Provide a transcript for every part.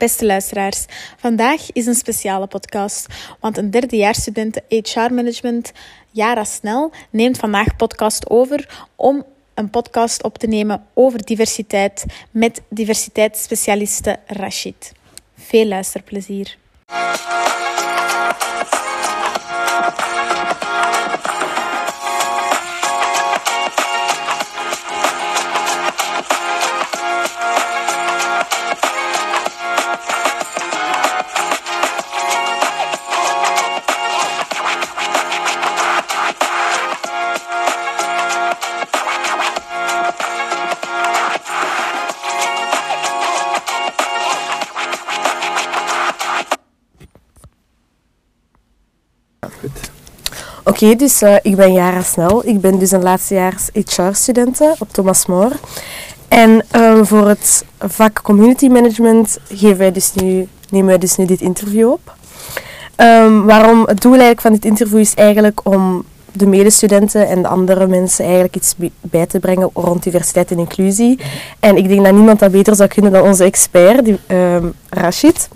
Beste luisteraars, vandaag is een speciale podcast, want een derdejaarsstudente HR Management, Jara Snel, neemt vandaag podcast over om een podcast op te nemen over diversiteit met diversiteitsspecialiste Rashid. Veel luisterplezier. Oké, dus uh, ik ben Jara Snel. Ik ben dus een laatstejaars HR-studente op Thomas More. En um, voor het vak Community Management geven wij dus nu, nemen wij dus nu dit interview op. Um, waarom het doel eigenlijk van dit interview is eigenlijk om de medestudenten en de andere mensen eigenlijk iets bij te brengen rond diversiteit en inclusie. En ik denk dat niemand dat beter zou kunnen dan onze expert, die, um, Rashid.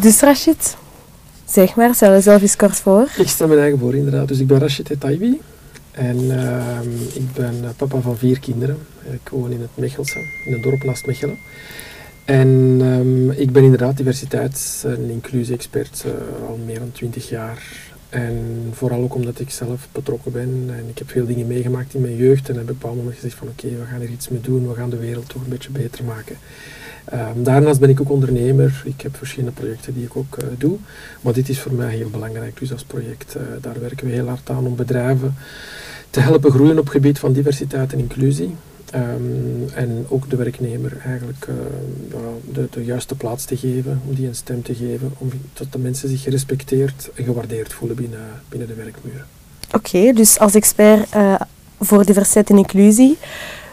dus Rashid, Zeg maar, stel jezelf eens kort voor. Ik stel mijn eigen voor inderdaad. Dus ik ben Rashid Etaibi en uh, ik ben eh, papa van vier kinderen. Ik woon in het Mechelse, in een dorp naast Mechelen. En um, ik ben inderdaad diversiteits- en inclusie-expert uh, al meer dan twintig jaar. En vooral ook omdat ik zelf betrokken ben en ik heb veel dingen meegemaakt in mijn jeugd en heb ik op een moment gezegd van oké, we gaan er iets mee doen, we gaan de wereld toch een beetje beter maken. Um, daarnaast ben ik ook ondernemer. Ik heb verschillende projecten die ik ook uh, doe. Maar dit is voor mij heel belangrijk. Dus als project, uh, daar werken we heel hard aan om bedrijven te helpen groeien op het gebied van diversiteit en inclusie. Um, en ook de werknemer eigenlijk uh, de, de, juiste plaats te geven, om die een stem te geven, om dat de mensen zich gerespecteerd en gewaardeerd voelen binnen, binnen de werkmuren. Oké, dus als expert voor diversiteit en inclusie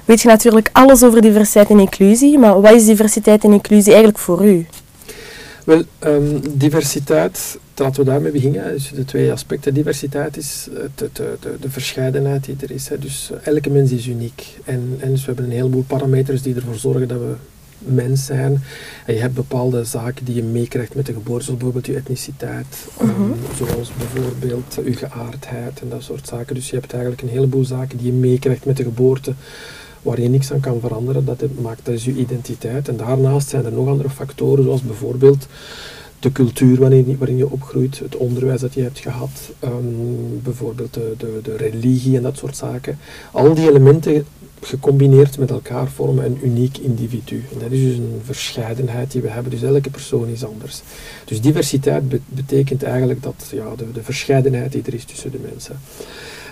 weet je natuurlijk alles over diversiteit en inclusie, maar wat is diversiteit en inclusie eigenlijk voor u? Wel, um, diversiteit, laten we daarmee beginnen. Dus de twee aspecten. Diversiteit is de, de, de, de verscheidenheid die er is. Hè. Dus elke mens is uniek. En, en dus we hebben een heleboel parameters die ervoor zorgen dat we mens zijn. En je hebt bepaalde zaken die je meekrijgt met de geboorte, zoals bijvoorbeeld je etniciteit, uh -huh. um, zoals bijvoorbeeld je geaardheid en dat soort zaken. Dus je hebt eigenlijk een heleboel zaken die je meekrijgt met de geboorte waar je niks aan kan veranderen. Dat maakt dat is je identiteit. En daarnaast zijn er nog andere factoren, zoals bijvoorbeeld de cultuur waarin, waarin je opgroeit, het onderwijs dat je hebt gehad, um, bijvoorbeeld de, de, de religie en dat soort zaken. Al die elementen gecombineerd met elkaar vormen een uniek individu. En dat is dus een verscheidenheid die we hebben, dus elke persoon is anders. Dus diversiteit be betekent eigenlijk dat, ja, de, de verscheidenheid die er is tussen de mensen.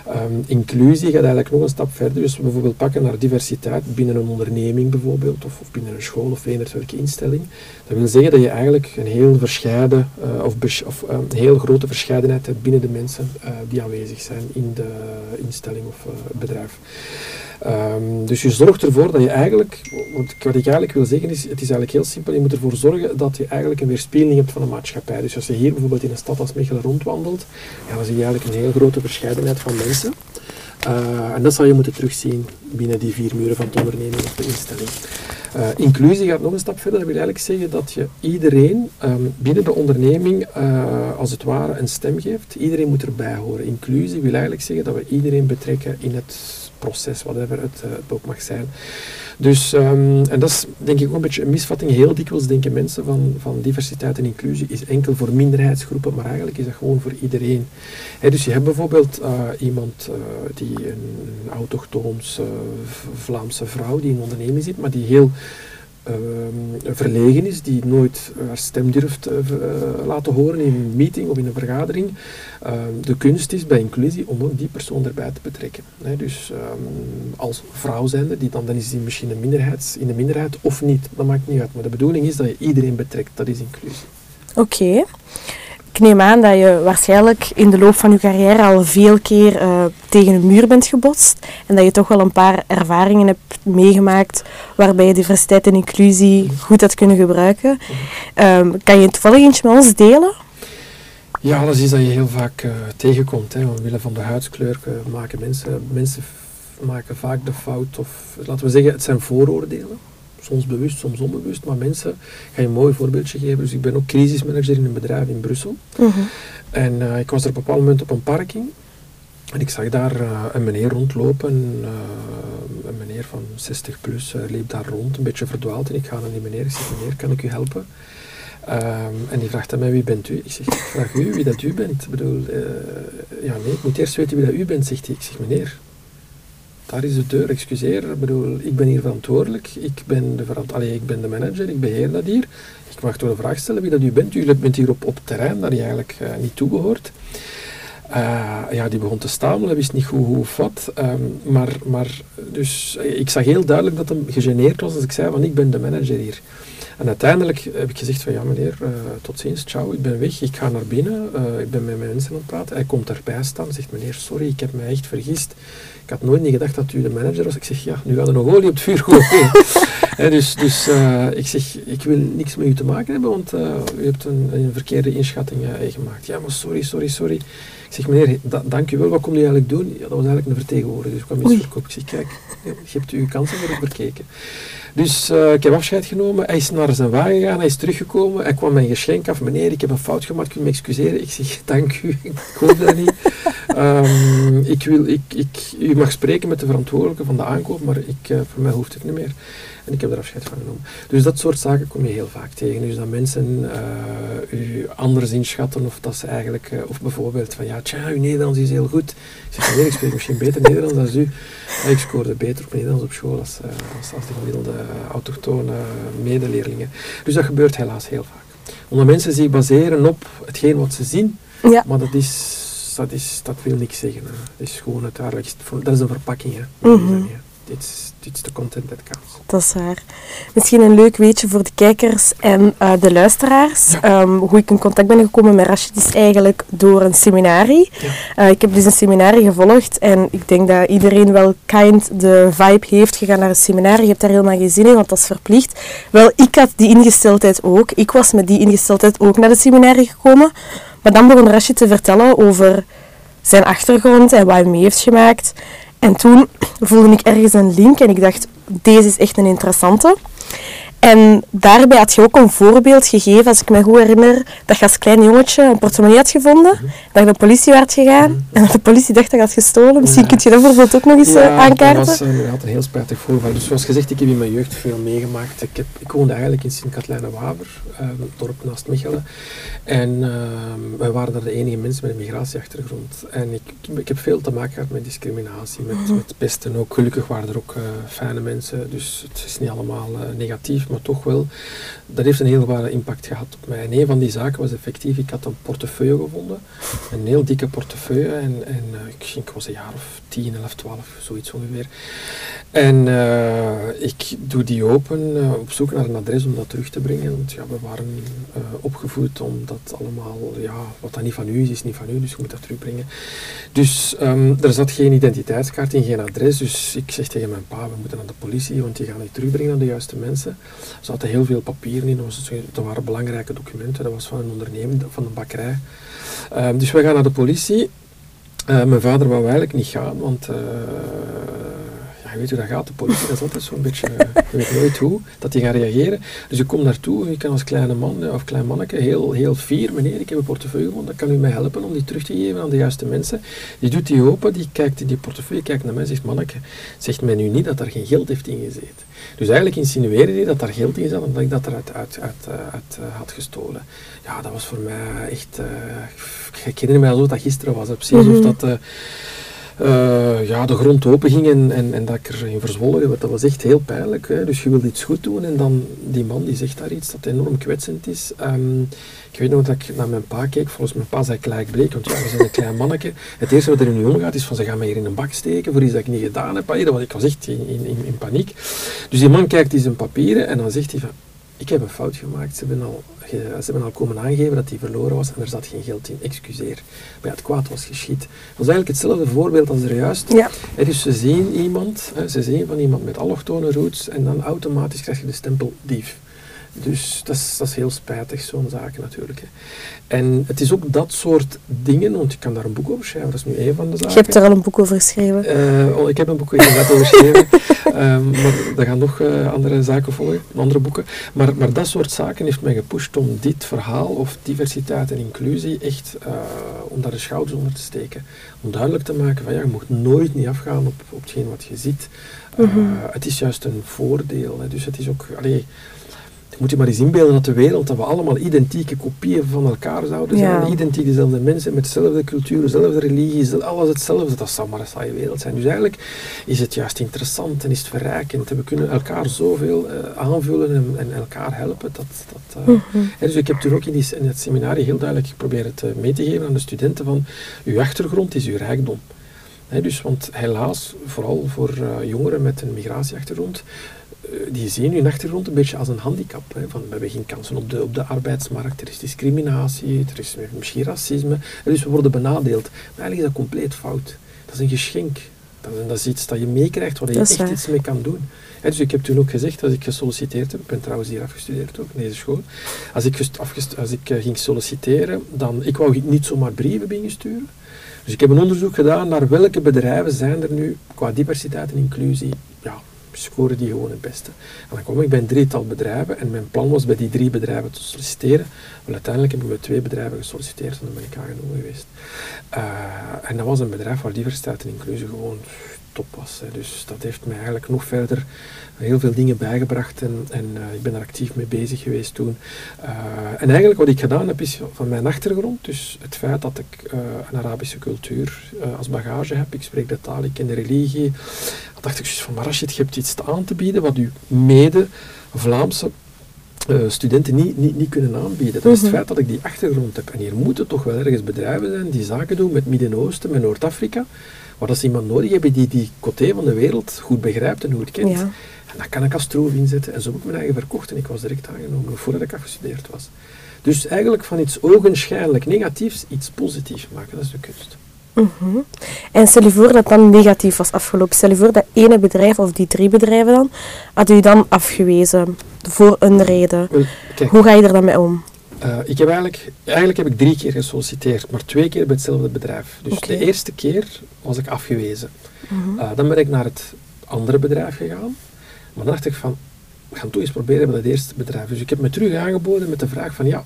Um, inclusie gaat eigenlijk nog een stap verder. Dus we bijvoorbeeld pakken naar diversiteit binnen een onderneming bijvoorbeeld, of, binnen een school of eender welke instelling. Dat wil zeggen dat je eigenlijk een heel verscheiden uh, of, of een heel grote verscheidenheid hebt binnen de mensen uh, die aanwezig zijn in de instelling of bedrijf. Um, dus je zorgt ervoor dat je eigenlijk, wat ik eigenlijk wil zeggen is, het is eigenlijk heel simpel, je moet ervoor zorgen dat je eigenlijk een weerspiegeling hebt van een maatschappij. Dus als je hier bijvoorbeeld in een stad als Mechelen rondwandelt, ja, dan zie je eigenlijk een heel grote verscheidenheid van mensen. Uh, en dat zal je moeten terugzien binnen die vier muren van de onderneming of de instelling. Uh, inclusie gaat nog een stap verder. Dat wil eigenlijk zeggen dat je iedereen um, binnen de onderneming uh, als het ware een stem geeft. Iedereen moet erbij horen. Inclusie wil eigenlijk zeggen dat we iedereen betrekken in het proces, whatever het, uh, het ook mag zijn. Dus, um, en dat is denk ik ook een beetje een misvatting. Heel dikwijls denken mensen van, van diversiteit en inclusie is enkel voor minderheidsgroepen, maar eigenlijk is dat gewoon voor iedereen. Dus je hebt bijvoorbeeld uh, iemand uh, die een autochtoons Vlaamse vrouw die in onderneming zit, maar die heel verlegen is, die nooit haar stem durft uh, laten horen in een meeting of in een vergadering. Uh, de kunst is bij inclusie om ook die persoon erbij te betrekken. Dus um, als vrouw zijnde, die dan, dan is die misschien een minderheid, in de minderheid of niet, dat maakt niet uit. Maar de bedoeling is dat je iedereen betrekt, dat is inclusie. Oké. Ik neem aan dat je waarschijnlijk in de loop van je carrière al veel keer uh, tegen een muur bent gebotst en dat je toch wel een paar ervaringen hebt meegemaakt waarbij je diversiteit en inclusie goed had kunnen gebruiken. Um, kan je toevallig eentje met ons delen? Ja, alles is dat je heel vaak uh, tegenkomt. Hè. Omwille van de huidskleur uh, maken mensen, mensen maken vaak de fout, of laten we zeggen, het zijn vooroordelen soms bewust, soms onbewust, maar mensen, ik ga je een mooi voorbeeldje geven. Dus ik ben ook crisismanager in een bedrijf in Brussel. Mhm. En eh, ik was er op een bepaald moment op een parking. En ik zag daar uh, een meneer rondlopen, uh, een meneer van 60 plus, liep daar rond, een beetje verdwaald. En ik ga naar die meneer, ik zeg, meneer, kan ik u helpen? Um, en die vraagt aan mij, wie bent u? Ik zeg, ik vraag u wie dat u bent. Ik bedoel, ja nee, ik moet eerst weten wie dat u bent, zegt hij. Ik zeg, meneer, daar is de deur, excuseer. Ik bedoel, ik ben hier verantwoordelijk. Ik ben de, verant Allee, ik ben de manager, ik beheer dat hier. Ik mag toch de vraag stellen wie dat u bent. U bent hier op, op terrein dat je eigenlijk uh, niet toebehoort. Uh, ja, die begon te stamelen, wist niet hoe, hoe of wat. Um, maar, maar dus, ik zag heel duidelijk dat hij gegeneerd was als ik zei van ik ben de manager hier. En uiteindelijk heb ik gezegd van ja meneer, uh, tot ziens, ciao, ik ben weg, ik ga naar binnen, uh, ik ben met mijn mensen aan het praten. Hij komt erbij staan, zegt meneer, sorry, ik heb mij echt vergist. Ik had nooit niet gedacht dat u de manager was. Ik zeg, ja, nu gaat er nog olie op het vuur gooien. Dus dus uh, ik zeg, ik wil niks met u te maken hebben, want u hebt een, een verkeerde inschatting gemaakt. Ja, maar sorry, sorry, sorry. Ik zeg, meneer, da dank u wel, wat komt u eigenlijk doen? Ja, dat was eigenlijk een vertegenwoordiger, dus ik kwam iets verkopen. Ik zeg, kijk, je hebt uw kansen voor verkeken. Dus uh, ik heb afscheid genomen. Hij is naar zijn wagen gegaan, hij is teruggekomen. Hij kwam mijn geschenk af. Meneer, ik heb een fout gemaakt, kunt me excuseren? Ik zeg, dank u, ik hoop dat niet. Um, ik wil, ik, ik, u mag spreken met de verantwoordelijke van de aankoop, maar ik, uh, voor mij hoeft het niet meer. En ik heb er afscheid van genomen. Dus dat soort zaken kom je heel vaak tegen. Dus dat mensen uh, u anders inschatten of dat ze eigenlijk, uh, of bijvoorbeeld van ja, tja, uw Nederlands is heel goed. Ik zeg, nee, ik spreek misschien beter Nederlands dan u. Ik scoorde beter op Nederlands op school als, als, als de gemiddelde autochtone medeleerlingen. Dus dat gebeurt helaas heel vaak. Omdat mensen zich baseren op hetgeen wat ze zien, ja. maar dat is, dat, is, dat wil niks zeggen. Hè. Dat is gewoon uiteindelijk, dat is een verpakking. Hè. Mm -hmm dit is, dit is de content that counts. Dat is waar. Misschien een leuk weetje voor de kijkers en uh, de luisteraars. Ja. Um, hoe ik in contact ben gekomen met Rashid is eigenlijk door een seminarie. Ja. Uh, ik heb dus een seminarie gevolgd en ik denk dat iedereen wel kind de vibe heeft. Je gaat naar een seminarie, je hebt daar helemaal geen zin in, want dat is verplicht. Wel, ik had die ingesteldheid ook. Ik was met die ingesteldheid ook naar de seminarie gekomen. Maar dan begon Rashid te vertellen over zijn achtergrond en wat hij mee heeft gemaakt. En toen voelde ik ergens een link en ik dacht, deze is echt een interessante. En daarbij had je ook een voorbeeld gegeven, als ik me goed herinner, dat je als klein jongetje een portemonnee had gevonden, mm -hmm. dat je de politie werd gegaan mm -hmm. en dat de politie dacht dat je had gestolen. Misschien ja. kun je dat voorbeeld ook nog eens ja, aankaarten. dat was uh, een heel spijtig voorval. Dus zoals gezegd, ik heb in mijn jeugd veel meegemaakt. Ik, heb, ik woonde eigenlijk in Sint-Katlijne-Waver, uh, een dorp naast Michelen. En uh, wij waren daar de enige mensen met een migratieachtergrond. En ik, ik, ik heb veel te maken gehad met discriminatie, met, mm -hmm. met pesten ook. Gelukkig waren er ook fijne mensen, dus het is niet allemaal negatief, maar toch wel, dat heeft een heel zware impact gehad op mij. En een van die zaken was effectief, ik had een portefeuille gevonden, een heel dikke portefeuille, en, en uh, ik, ik was een jaar of 10, 11, 12, zoiets ongeveer. En uh, ik doe die open, uh, op zoek naar een adres om dat terug te brengen, want we waren opgevoed om dat allemaal, ja, wat dat niet van u is, is niet van u, dus je moet dat terugbrengen. Dus um, er zat geen identiteitskaart in, geen adres, dus ik zeg tegen mijn pa, we moeten naar de politie, want die gaan het terugbrengen aan de juiste mensen. Zaten heel veel papieren in, dat waren belangrijke documenten, dat was van een onderneming, van een bakkerij. Uh, dus we gaan naar de politie. Uh, mijn vader wou eigenlijk niet gaan, want ja, je weet hoe dat gaat, de politie, dat is altijd zo'n beetje, je weet nooit hoe, dat die gaan reageren. Dus ik kom naartoe, ik kan als kleine man, of klein manneke, heel, heel fier, meneer, ik heb een portefeuille gevonden, kan u mij helpen om die terug te geven aan de juiste mensen? Die doet die open, die kijkt in die portefeuille, kijkt naar mij en zegt, manneke, zegt mij nu niet dat er geen geld heeft ingezeten. Dus eigenlijk insinueerde hij dat daar geld in zat en dat ik dat eruit uit, uit, uit, uh, had gestolen. Ja, dat was voor mij echt... Uh, ik herinner me alsof dat gisteren was. Precies mm -hmm. of dat... Uh, ja, de grond open ging en, en, en dat ik erin verzwollen werd. Dat was echt heel pijnlijk. Hè. Dus je wilt iets goed doen en dan die man die zegt daar iets dat enorm kwetsend is. Um, ik weet nog dat ik naar mijn pa keek. Volgens mijn pa zei gelijk bleek, want ja, we zijn een klein manneke. Het eerste wat er in nu omgaat is van ze gaan mij hier in een bak steken voor iets dat ik niet gedaan heb. Was, ik was echt in, in, in paniek. Dus die man kijkt in zijn papieren en dan zegt hij van ik heb een fout gemaakt. Ze hebben, al, ze hebben al komen aangeven dat hij verloren was en er zat geen geld in. Excuseer. Maar ja, het kwaad was geschied. Dat was eigenlijk hetzelfde voorbeeld als er juist. Ja. Dus ze zien iemand, ze zien van iemand met allochtone roots en dan automatisch krijg je de stempel dief. Dus dat is, dat is heel spijtig, zo'n zaak natuurlijk. Hè. En het is ook dat soort dingen, want ik kan daar een boek over schrijven, dat is nu één van de zaken. Je hebt er al een boek over geschreven. Uh, oh, ik heb een boek over geschreven. Ehm, maar er gaan nog uh, andere zaken volgen, andere boeken. Maar, maar dat soort zaken heeft mij gepusht om dit verhaal of diversiteit en inclusie echt uh, om daar de schouders onder te steken. Om duidelijk te maken van ja, je moet nooit niet afgaan op, op hetgeen wat je ziet. Uh, Het is juist een voordeel. Hè. Dus het is ook... Allee, moet je maar eens inbeelden dat de wereld, dat we allemaal identieke kopieën van elkaar zouden zijn. Ja. Identiek dezelfde mensen, met dezelfde cultuur, dezelfde religie, alles hetzelfde. Dat zou maar een saaie wereld zijn. Dus eigenlijk is het juist interessant en is het verrijkend. We kunnen elkaar zoveel uh, aanvullen en, en, elkaar helpen. Dat, dat, uh, mm -hmm. dus ik heb toen ook in, die, in het seminarie heel duidelijk geprobeerd uh, mee te geven aan de studenten van uw achtergrond is uw rijkdom. He, dus, want helaas, vooral voor jongeren met een migratieachtergrond, eh, die zien hun achtergrond een beetje als een handicap. Hè, van, we hebben geen kansen op de, op de arbeidsmarkt, er is discriminatie, er is misschien racisme, dus we worden benadeeld. Maar eigenlijk is dat compleet fout. Dat is een geschenk. Dat, dat is iets dat je meekrijgt waar je echt waar. iets mee kan doen. dus ik heb toen ook gezegd, als ik gesolliciteerd heb, ik ben trouwens hier afgestudeerd ook, in deze school, als ik, als ik uh, ging solliciteren, dan, ik wou niet zomaar brieven binnensturen. Dus ik heb een onderzoek gedaan naar welke bedrijven zijn er nu qua diversiteit en inclusie ja, scoren die gewoon het beste. En dan kwam ik bij een drietal bedrijven en mijn plan was bij die drie bedrijven te solliciteren. Wel, uiteindelijk heb ik bij twee bedrijven gesolliciteerd en dan ben ik aangenomen geweest. Uh, en dat was een bedrijf waar diversiteit en inclusie gewoon top was. Hè. Dus dat heeft mij eigenlijk nog verder heel veel dingen bijgebracht en, en uh, ik ben er actief mee bezig geweest toen. Uh, en eigenlijk wat ik gedaan heb is van mijn achtergrond, dus het feit dat ik uh, een Arabische cultuur als bagage heb, ik spreek de taal, ik ken de religie, dacht ik van maar als je hebt iets aan te bieden wat u mede Vlaamse uh, studenten niet, niet, niet kunnen aanbieden. Dat is het mhm. feit dat ik die achtergrond heb. En hier moeten toch wel ergens bedrijven zijn die zaken doen met Midden-Oosten, met Noord-Afrika, waar dat ze iemand nodig hebben die die coté van de wereld goed begrijpt en goed kent. Ja. En dat kan ik als troef inzetten. En zo heb ik mijn eigen verkocht en ik was direct aangenomen, voordat ik afgestudeerd was. Dus eigenlijk van iets ogenschijnlijk negatiefs iets positiefs maken, dat is de kunst. Mhm. En stel je voor dat dan negatief was afgelopen. Stel je voor dat ene bedrijf of die drie bedrijven dan, had u dan afgewezen voor een reden. Hoe ga je er dan mee om? Uh, ik heb eigenlijk, eigenlijk heb ik drie keer gesolliciteerd, maar twee keer bij hetzelfde bedrijf. Dus de eerste keer was ik afgewezen. Mhm. uh, dan ben ik naar het andere bedrijf gegaan. Maar dan dacht ik van, we gaan toch eens proberen bij dat eerste bedrijf. Dus ik heb me terug aangeboden met de vraag van, ja,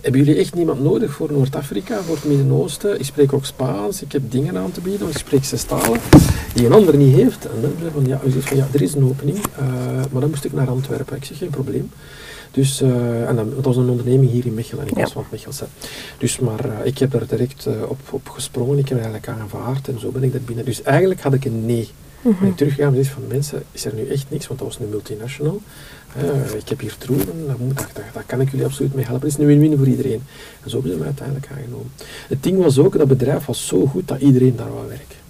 hebben jullie echt niemand nodig voor Noord-Afrika, voor het Midden-Oosten? Ik spreek ook Spaans, ik heb dingen aan te bieden, ik spreek zes talen die een ander niet heeft. En dan zei van ja, van, ja, er is een opening, uh, maar dan moest ik naar Antwerpen. Ik zeg geen probleem. Dus, uh, en dat, was een onderneming hier in Mechelen, ik was van Mechelse. Dus, maar uh, ik heb daar direct op, op gesprongen, ik heb eigenlijk aanvaard en zo ben ik daar binnen. Dus eigenlijk had ik een nee. Mm -hmm. Ik teruggegaan en van mensen, is er nu echt niks, want dat was een multinational. Uh, ik heb hier troeven, moet, dat, kan ik jullie absoluut mee helpen. Het is een win-win voor iedereen. En zo hebben ze mij uiteindelijk aangenomen. Het ding was ook, dat bedrijf was zo goed dat iedereen daar wou werken.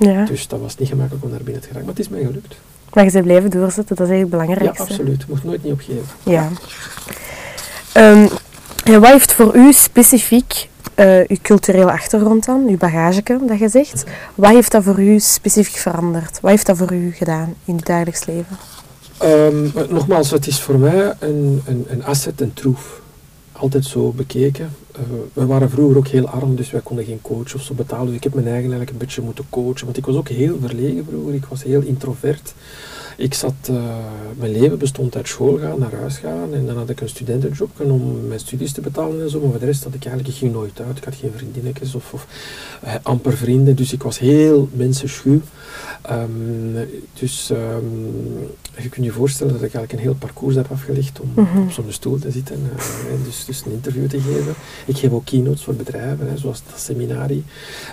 Ja. Dus dat was niet gemakkelijk om daar binnen te geraken, maar het is mij gelukt. Maar je ze blijven doorzetten, dat is eigenlijk het belangrijkste. Ja, absoluut. Je moet nooit niet opgeven. Ja. Um, en wat heeft voor u specifiek uh, uw culturele achtergrond dan, uw bagage dat je zegt, wat heeft dat voor u specifiek veranderd? Wat heeft dat voor u gedaan in het dagelijks leven? Um, nogmaals, het is voor mij een, een, een asset, een troef. Altijd zo bekeken. Uh, we waren vroeger ook heel arm, dus wij konden geen coach of zo betalen. Dus ik heb mijn eigen eigenlijk een beetje moeten coachen. Want ik was ook heel verlegen vroeger. Ik was heel introvert. Ik zat, uh, mijn leven bestond uit school gaan, naar huis gaan. En dan had ik een studentenjob om mijn studies te betalen en zo. Maar voor de rest had ik eigenlijk, ik nooit uit. Ik had geen vriendinnetjes of, of uh, amper vrienden. Dus ik was heel mensenschuw. Um, dus um, je kunt je voorstellen dat ik eigenlijk een heel parcours heb afgelegd om mm -hmm. op zo'n stoel te zitten uh, en dus, dus een interview te geven. Ik geef ook keynotes voor bedrijven, hè, zoals dat seminarie.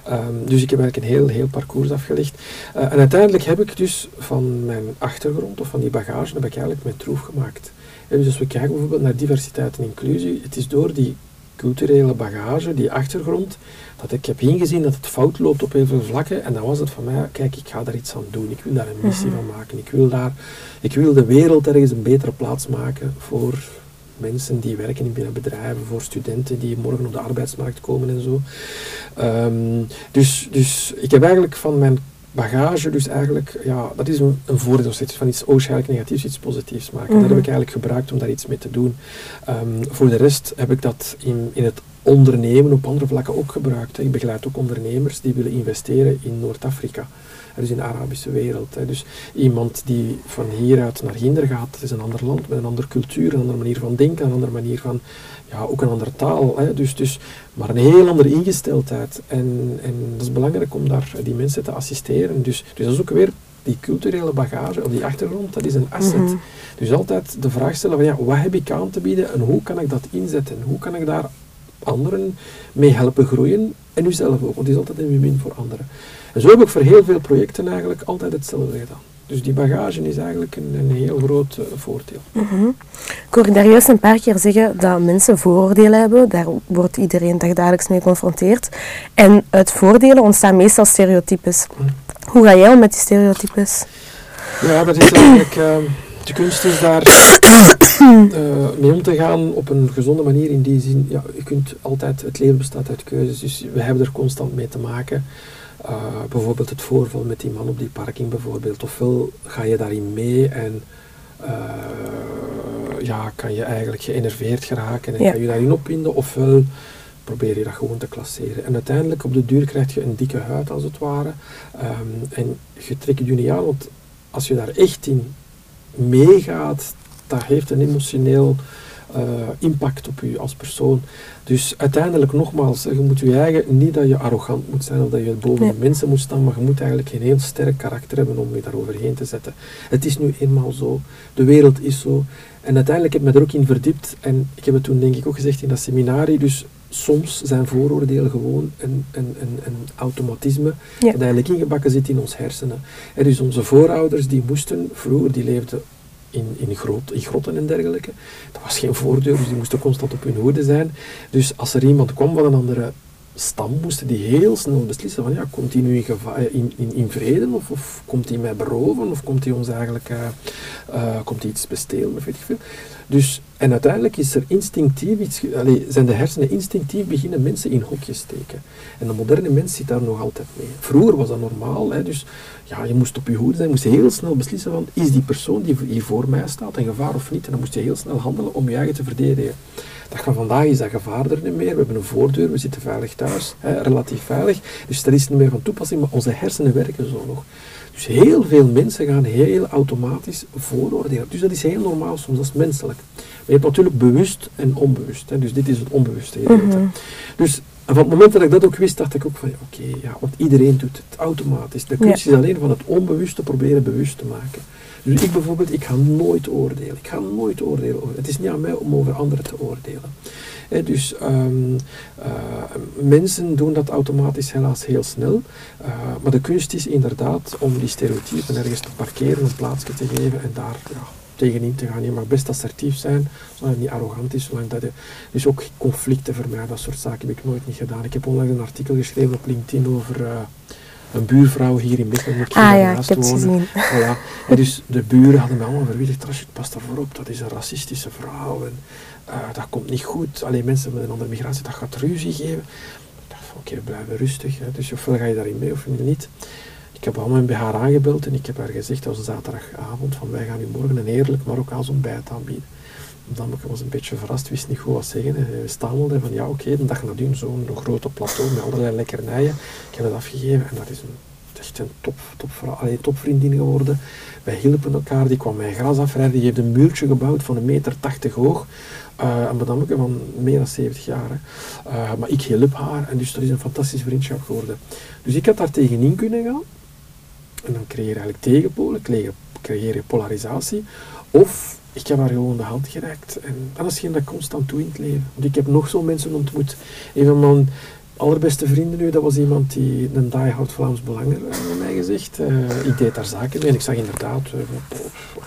Um, dus ik heb eigenlijk een heel, heel parcours afgelegd. Uh, en uiteindelijk heb ik dus van mijn achtergrond of van die bagage, heb ik eigenlijk mijn troef gemaakt. En dus als we kijken bijvoorbeeld naar diversiteit en inclusie, het is door die culturele bagage, die achtergrond, dat ik heb ingezien dat het fout loopt op heel veel vlakken. En dan was het van mij, kijk, ik ga daar iets aan doen. Ik wil daar een missie mhm. van maken. Ik wil, daar, ik wil de wereld ergens een betere plaats maken voor mensen die werken binnen bedrijven, voor studenten die morgen op de arbeidsmarkt komen en zo. Um, dus, dus ik heb eigenlijk van mijn bagage, dus eigenlijk, ja, dat is een, een voordeel van iets waarschijnlijk negatiefs, iets positiefs maken. Dat heb mhm. ik eigenlijk gebruikt om daar iets mee te doen. Um, voor de rest heb ik dat in, in het ondernemen op andere vlakken ook gebruikt. Ik begeleid ook ondernemers die willen investeren in Noord-Afrika. Dus in de Arabische wereld. Hè. Dus iemand die van hieruit naar Ginder gaat, dat is een ander land met een andere cultuur, een andere manier van denken, een andere manier van, ja, ook een andere taal. Hè. Dus, dus, maar een heel andere ingesteldheid. En, en dat is belangrijk om daar die mensen te assisteren. Dus, dus dat is ook weer die culturele bagage of die achtergrond, dat is een asset. Mhm. Dus altijd de vraag stellen van ja, wat heb ik aan te bieden en hoe kan ik dat inzetten? Hoe kan ik daar anderen mee helpen groeien en uzelf ook, want het is altijd een win-win voor anderen. En zo heb ik voor heel veel projecten eigenlijk altijd hetzelfde gedaan. Dus die bagage is eigenlijk een, een heel groot uh, voordeel. Mhm. Ik hoor daar juist een paar keer zeggen dat mensen vooroordelen hebben. Daar wordt iedereen dagelijks mee geconfronteerd. En uit voordelen ontstaan meestal stereotypes. Mhm. Hoe ga jij om met die stereotypes? Ja, dat is eigenlijk... Uh, de kunst is daar uh, mee om te gaan op een gezonde manier. In die zin, ja, je kunt altijd... Het leven bestaat uit keuzes, dus we hebben er constant mee te maken. Uh, bijvoorbeeld het voorval met die man op die parking bijvoorbeeld. Ofwel ga je daarin mee en uh, ja, kan je eigenlijk geënerveerd geraken en Ja. kan je daarin opwinden, ofwel probeer je dat gewoon te klasseren. En uiteindelijk op de duur krijg je een dikke huid als het ware. Um, en je trekt je niet aan, want als je daar echt in meegaat, dat heeft een emotioneel uh, impact op je als persoon. Dus uiteindelijk nogmaals, je moet je eigen, niet dat je arrogant moet zijn of dat je boven de mensen moet staan, maar je moet eigenlijk een heel sterk karakter hebben om je daar overheen te zetten. Het is nu eenmaal zo, de wereld is zo. En uiteindelijk heb ik me er ook in verdiept en ik heb het toen denk ik ook gezegd in dat seminarie, dus soms zijn vooroordelen gewoon een, een, een, een automatisme Ja. dat eigenlijk ingebakken zit in ons hersenen. En dus onze voorouders die moesten vroeger, die leefden in, in, grot, in grotten en dergelijke. Dat was geen voordeur, dus die moesten constant op hun hoede zijn. Dus als er iemand kwam van een andere stam, moesten die heel snel beslissen van ja, komt hij nu in, eh, in, in, in vrede of, of komt hij mij beroven of komt hij ons eigenlijk uh, uh, komt hij iets bestelen of weet ik veel. Dus, en uiteindelijk is er instinctief iets, allee, zijn de hersenen instinctief beginnen mensen in hokjes steken. En de moderne mens zit daar nog altijd mee. Vroeger was dat normaal, hè, dus ja, je moest op je hoede zijn, je moest heel snel beslissen van is die persoon die hier voor mij staat een gevaar of niet. En dan moest je heel snel handelen om je eigen te verdedigen. Dat van vandaag is dat gevaar er niet meer. We hebben een voordeur, we zitten veilig thuis, hè, relatief veilig. Dus dat is niet meer van toepassing, maar onze hersenen werken zo nog. Dus heel veel mensen gaan heel automatisch vooroordelen. Dus dat is heel normaal soms, dat is menselijk. Maar je hebt natuurlijk bewust en onbewust. Hè. Dus dit is het onbewuste. Mhm. Dus van het moment dat ik dat ook wist, dacht ik ook van, ja, oké, ja, want iedereen doet het automatisch. De kunst is alleen van het onbewuste proberen bewust te maken. Dus ik bijvoorbeeld, ik ga nooit oordelen. Ik ga nooit oordelen. Het is niet aan mij om over anderen te oordelen. Dus um, uh, mensen doen dat automatisch helaas heel snel. Uh, maar de kunst is inderdaad om die stereotypen ergens te parkeren, een plaatsje te geven en daar ja, tegenin te gaan. Je mag best assertief zijn, zolang het niet arrogant is. Zolang dat je, dus ook conflicten vermijden, dat soort zaken heb ik nooit niet gedaan. Ik heb onlangs een artikel geschreven op LinkedIn over... Uh, een buurvrouw hier in Mechelen. Ik ah ja, ik heb het gezien. Voilà. En dus de buren hadden me allemaal verwittigd, Rashid, pas daarvoor op, dat is een racistische vrouw en uh, dat komt niet goed. Alleen mensen met een andere migratie, dat gaat ruzie geven. Ik dacht van, oké, okay, we blijven rustig. Hè. Dus ofwel ga je daarin mee of niet. Ik heb allemaal bij haar aangebeld en ik heb haar gezegd, dat was een zaterdagavond, van wij gaan u morgen een heerlijk Marokkaans ontbijt aanbieden. Dan was een beetje verrast, wist niet goed wat zeggen. Hij stamelde van ja, oké, okay, de dag nadien zo'n grote plateau met allerlei lekkernijen. Ik heb het afgegeven en dat is een, echt een top, top, allee, topvriendin geworden. Wij hielpen elkaar, die kwam mijn gras afrijden, die heeft een muurtje gebouwd van een meter tachtig hoog. Uh, een madameke van meer dan 70 jaar. Maar ik hielp haar en dus dat is een fantastische vriendschap geworden. Dus ik had daar tegenin kunnen gaan. En dan creëer je eigenlijk tegenpolen, creëer je polarisatie. Of ik heb haar gewoon de hand gereikt. En dat is geen dat constant doe in het leven. Want ik heb nog zo mensen ontmoet. Een van mijn allerbeste vrienden nu, dat was iemand die een diehard Vlaams Belanger uh, mij gezegd. Uh, ik deed daar zaken mee en ik zag inderdaad, uh, oh,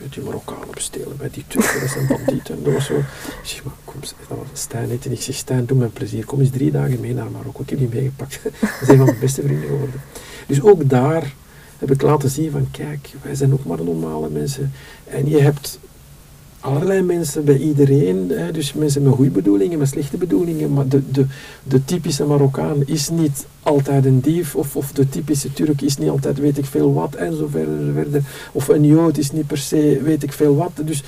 met die Marokkanen bestelen bij die Turken, dat zijn bandieten. En dat was zo, ik zeg maar, kom, dat was Stijn heet. En ik zeg, Stijn, doe een plezier, kom eens drie dagen mee naar Marokko. Ik heb die meegepakt. dat is een van mijn beste vrienden geworden. Dus ook daar heb ik laten zien van, kijk, wij zijn ook maar normale mensen. En je hebt allerlei mensen bij iedereen, hè, dus mensen met goede bedoelingen, met slechte bedoelingen, maar de, de, de typische Marokkaan is niet altijd een dief, of, of de typische Turk is niet altijd weet ik veel wat, en zo verder. Of een Jood is niet per se weet ik veel wat. Dus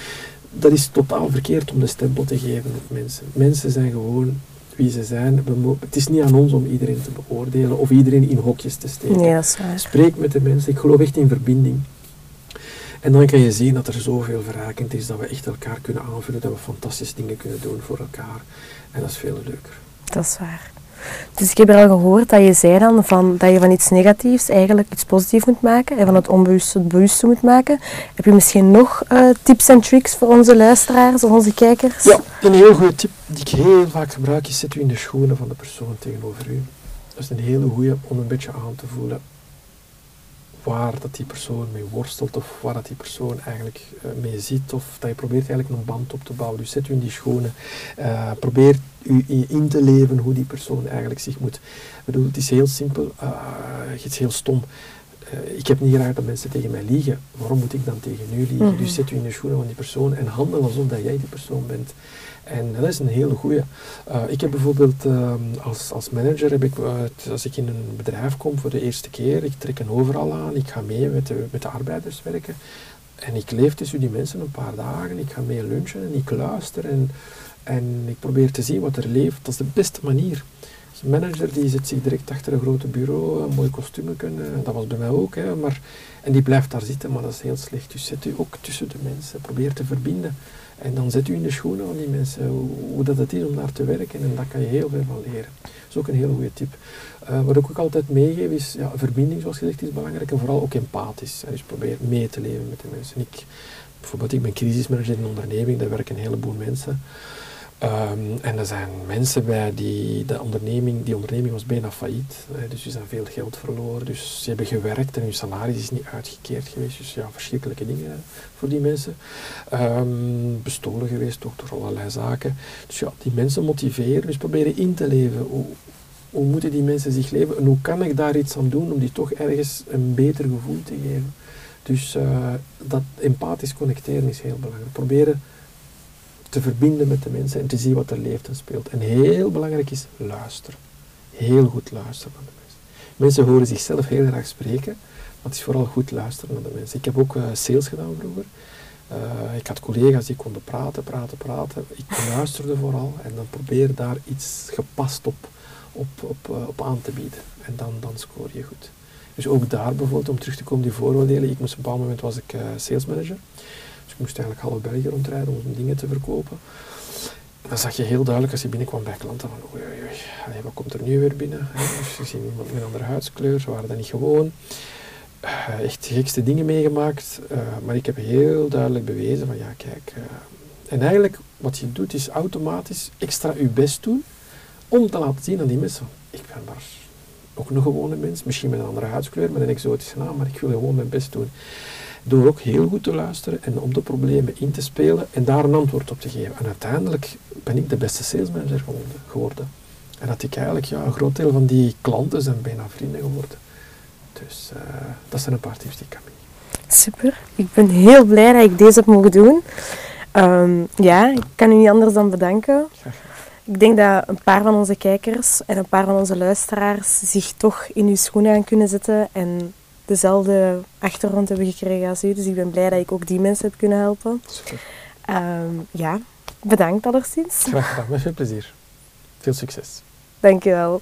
dat is totaal verkeerd om de stempel te geven op mensen. Mensen zijn gewoon wie ze zijn. We het is niet aan ons om iedereen te beoordelen of iedereen in hokjes te steken. Nee, dat is waar. Spreek met de mensen. Ik geloof echt in verbinding. En dan kan je zien dat er zoveel verrijkend is, dat we echt elkaar kunnen aanvullen, dat we fantastische dingen kunnen doen voor elkaar. En dat is veel leuker. Dat is waar. Dus ik heb er al gehoord dat je zei dan van, dat je van iets negatiefs eigenlijk iets positiefs moet maken en van het onbewuste het bewuste moet maken. Heb je misschien nog eh, tips en tricks voor onze luisteraars of onze kijkers? Ja, een heel goede tip die ik heel vaak gebruik is, zet u in de schoenen van de persoon tegenover u. Dat is een hele goede om een beetje aan te voelen waar dat die persoon mee worstelt of waar dat die persoon eigenlijk eh, mee zit of dat je probeert eigenlijk een band op te bouwen. Dus zet u in die schoenen. Eh, probeer u in te leven hoe die persoon eigenlijk zich moet. Ik bedoel, het is heel simpel, eh, het is heel stom. Eh, ik heb niet graag dat mensen tegen mij liegen. Waarom moet ik dan tegen u liegen? Mhm. Dus zet u in de schoenen van die persoon en handel alsof dat jij die persoon bent. En dat is een hele goeie. Eh, ik heb bijvoorbeeld ehm, als, als manager, heb ik, als ik in een bedrijf kom voor de eerste keer, ik trek een overal aan, ik ga mee met de, met de arbeiders werken. En ik leef tussen die mensen een paar dagen, ik ga mee lunchen en ik luister en, en ik probeer te zien wat er leeft. Dat is de beste manier. Manager die zit zich direct achter een grote bureau, een mooi kostuum kunnen, dat was bij mij ook, hè, maar, en die blijft daar zitten, maar dat is heel slecht. Dus zet u ook tussen de mensen, probeer te verbinden. En dan zet u in de schoenen van die mensen, hoe, dat het is om daar te werken en daar kan je heel veel van leren. Dat is ook een hele goede tip. Eh, wat ik ook altijd meegeef is, ja, verbinding zoals gezegd is belangrijk en vooral ook empathisch. Dus probeer mee te leven met de mensen. Ik, bijvoorbeeld, ik ben crisismanager in een onderneming, daar werken een heleboel mensen. Ehm, en er zijn mensen bij die, de onderneming, die onderneming was bijna failliet. Hè, dus ze zijn veel geld verloren. Dus ze hebben gewerkt en hun salaris is niet uitgekeerd geweest. Dus ja, verschrikkelijke dingen voor die mensen. Ehm, bestolen geweest ook door allerlei zaken. Dus ja, die mensen motiveren. Dus proberen in te leven. Hoe, hoe moeten die mensen zich leven en hoe kan ik daar iets aan doen om die toch ergens een beter gevoel te geven. Dus eh, dat empathisch connecteren is heel belangrijk. Proberen te verbinden met de mensen en te zien wat er leeft en speelt. En heel belangrijk is luisteren. Heel goed luisteren naar de mensen. Mensen horen zichzelf heel graag spreken, maar het is vooral goed luisteren naar de mensen. Ik heb ook eh, sales gedaan vroeger. Eh, ik had collega's die konden praten, praten, praten. Ik luisterde vooral en dan probeer daar iets gepast op, op, op, eh, op aan te bieden. En dan, dan scoor je goed. Dus ook daar bijvoorbeeld, om terug te komen, die vooroordelen. Ik moest op een bepaald moment was ik eh sales manager. Dus ik moest eigenlijk half België rondrijden om dingen te verkopen. En dan zag je heel duidelijk als je binnenkwam bij klanten van oei oei wat komt er nu weer binnen? Hè? Dus je ziet iemand met een andere huidskleur, ze waren dat niet gewoon. Eh, echt gekste dingen meegemaakt, eh, maar ik heb heel duidelijk bewezen van ja kijk. eh, en eigenlijk wat je doet is automatisch extra je best doen om te laten zien aan die mensen, ik ben maar ook een gewone mens, misschien met een andere huidskleur, met een exotische naam, maar ik wil gewoon mijn best doen. Door ook heel goed te luisteren en op de problemen in te spelen en daar een antwoord op te geven. En uiteindelijk ben ik de beste salesmanager geworden-. En dat ik eigenlijk, ja, een groot deel van die klanten zijn bijna vrienden geworden. Dus eh, dat zijn een paar tips die ik kan meegeven. Super. Ik ben heel blij dat ik deze heb mogen doen. Ehm, ja, ik kan u niet anders dan bedanken. Ik denk dat een paar van onze kijkers en een paar van onze luisteraars zich toch in uw schoenen aan kunnen zetten en dezelfde achtergrond hebben gekregen als u. Dus ik ben blij dat ik ook die mensen heb kunnen helpen. Super. Ehm, ja, bedankt alleszins. Graag gedaan, met veel plezier. Veel succes. Dank je wel.